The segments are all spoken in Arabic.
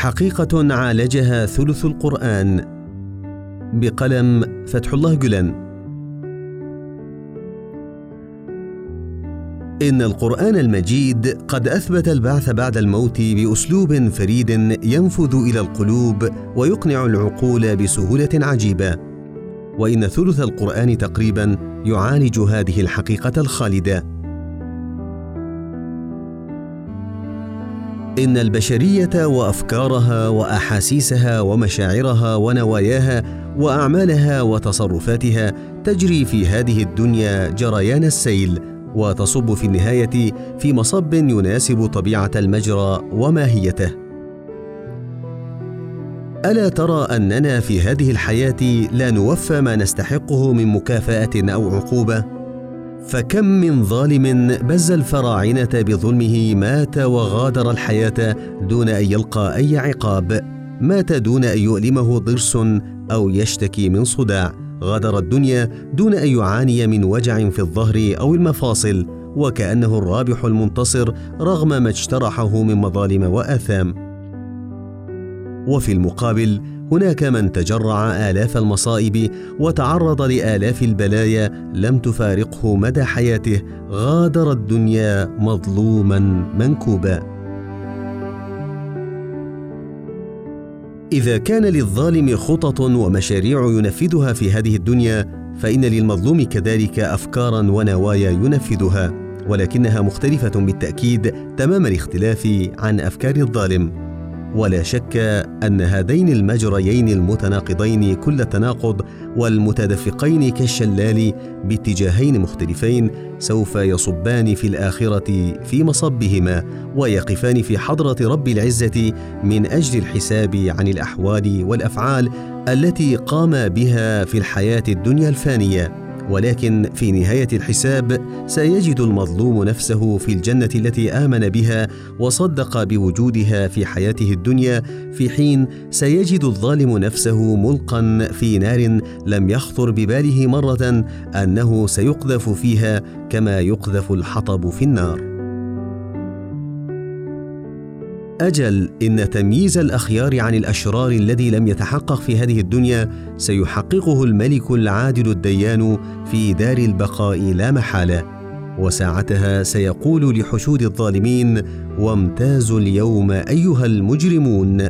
حقيقة عالجها ثلث القرآن. بقلم فتح الله جلن. إن القرآن المجيد قد أثبت البعث بعد الموت بأسلوب فريد ينفذ إلى القلوب ويقنع العقول بسهولة عجيبة. وإن ثلث القرآن تقريبا يعالج هذه الحقيقة الخالدة. إن البشرية وأفكارها وأحاسيسها ومشاعرها ونواياها وأعمالها وتصرفاتها تجري في هذه الدنيا جريان السيل وتصب في النهاية في مصب يناسب طبيعة المجرى وماهيته. ألا ترى أننا في هذه الحياة لا نوفى ما نستحقه من مكافأة أو عقوبة؟ فكم من ظالم بز الفراعنة بظلمه مات وغادر الحياة دون أن يلقى أي عقاب. مات دون أن يؤلمه ضرس أو يشتكي من صداع. غادر الدنيا دون أن يعاني من وجع في الظهر أو المفاصل وكأنه الرابح المنتصر رغم ما اجترحه من مظالم وآثام. وفي المقابل هناك من تجرع آلاف المصائب وتعرض لآلاف البلايا لم تفارقه مدى حياته غادر الدنيا مظلوما منكوبا. إذا كان للظالم خطط ومشاريع ينفذها في هذه الدنيا فإن للمظلوم كذلك أفكارا ونوايا ينفذها ولكنها مختلفة بالتأكيد تمام الاختلاف عن أفكار الظالم. ولا شك أن هذين المجريين المتناقضين كل التناقض والمتدفقين كالشلال باتجاهين مختلفين سوف يصبان في الآخرة في مصبهما ويقفان في حضرة رب العزة من أجل الحساب عن الأحوال والأفعال التي قام بها في الحياة الدنيا الفانية. ولكن في نهاية الحساب سيجد المظلوم نفسه في الجنة التي آمن بها وصدق بوجودها في حياته الدنيا في حين سيجد الظالم نفسه ملقا في نار لم يخطر بباله مرة أنه سيقذف فيها كما يقذف الحطب في النار. أجل إن تمييز الأخيار عن الأشرار الذي لم يتحقق في هذه الدنيا سيحققه الملك العادل الديان في دار البقاء لا محالة وساعتها سيقول لحشود الظالمين وامتازوا اليوم أيها المجرمون.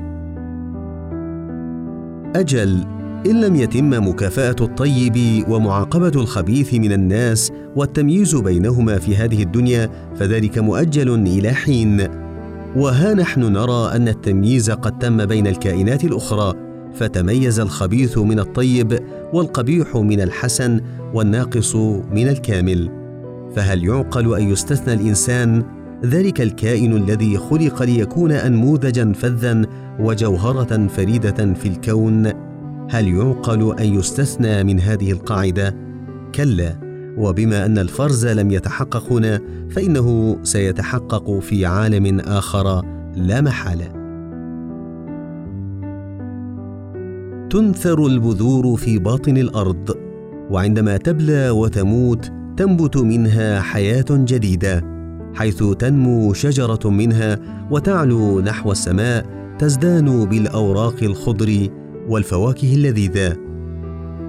أجل إن لم يتم مكافأة الطيب ومعاقبة الخبيث من الناس والتمييز بينهما في هذه الدنيا فذلك مؤجل إلى حين. وها نحن نرى أن التمييز قد تم بين الكائنات الأخرى فتميز الخبيث من الطيب والقبيح من الحسن والناقص من الكامل. فهل يعقل أن يستثنى الإنسان ذلك الكائن الذي خلق ليكون انموذجا فذا وجوهرة فريدة في الكون؟ هل يعقل أن يستثنى من هذه القاعدة؟ كلا. وبما أن الفرز لم يتحقق هنا فإنه سيتحقق في عالم آخر لا محالة. تنثر البذور في باطن الأرض وعندما تبلى وتموت تنبت منها حياة جديدة حيث تنمو شجرة منها وتعلو نحو السماء تزدان بالأوراق الخضر والفواكه اللذيذة.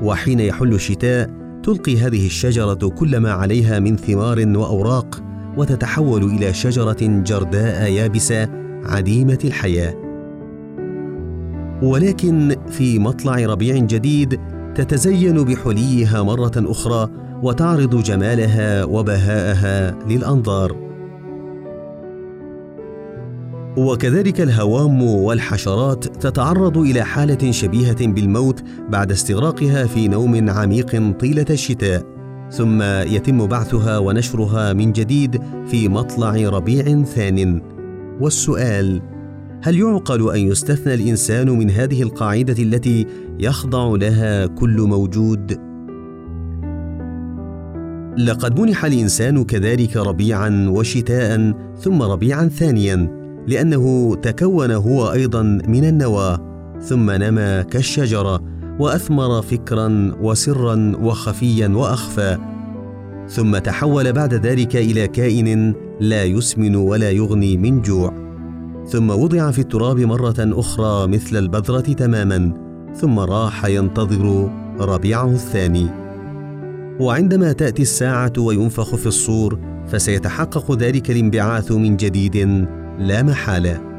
وحين يحل الشتاء تلقي هذه الشجرة كل ما عليها من ثمار وأوراق وتتحول إلى شجرة جرداء يابسة عديمة الحياة. ولكن في مطلع ربيع جديد تتزين بحليها مرة أخرى وتعرض جمالها وبهاءها للأنظار. وكذلك الهوام والحشرات تتعرض إلى حالة شبيهة بالموت بعد استغراقها في نوم عميق طيلة الشتاء. ثم يتم بعثها ونشرها من جديد في مطلع ربيع ثان. والسؤال هل يعقل أن يستثنى الإنسان من هذه القاعدة التي يخضع لها كل موجود؟ لقد منح الإنسان كذلك ربيعا وشتاء ثم ربيعا ثانيا. لأنه تكون هو أيضا من النواه ثم نما كالشجرة وأثمر فكرا وسرا وخفيا وأخفى. ثم تحول بعد ذلك إلى كائن لا يسمن ولا يغني من جوع. ثم وضع في التراب مرة أخرى مثل البذرة تماما ثم راح ينتظر ربيعه الثاني. وعندما تأتي الساعة وينفخ في الصور فسيتحقق ذلك الانبعاث من جديد. لا محالة.